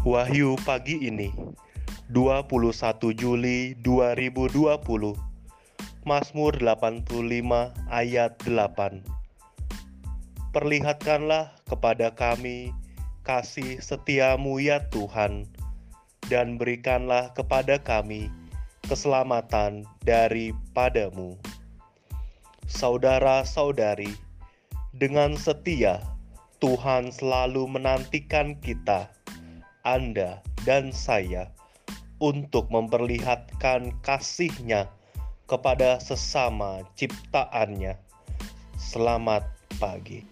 Wahyu pagi ini 21 Juli 2020 Mazmur 85 ayat 8 Perlihatkanlah kepada kami kasih setiamu ya Tuhan dan berikanlah kepada kami keselamatan daripadamu. Saudara-saudari, dengan setia Tuhan selalu menantikan kita, Anda dan saya, untuk memperlihatkan kasihnya kepada sesama ciptaannya. Selamat pagi.